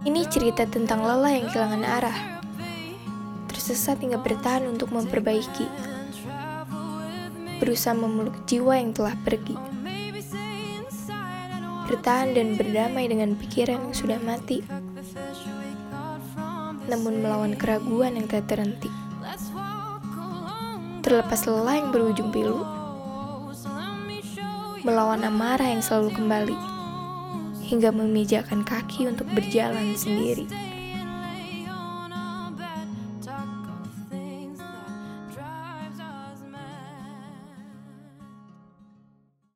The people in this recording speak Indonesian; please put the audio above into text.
Ini cerita tentang lelah yang kehilangan arah. Tersesat hingga bertahan untuk memperbaiki. Berusaha memeluk jiwa yang telah pergi. Bertahan dan berdamai dengan pikiran yang sudah mati. Namun melawan keraguan yang tak terhenti. Terlepas lelah yang berujung pilu. Melawan amarah yang selalu kembali hingga memijakan kaki untuk berjalan sendiri.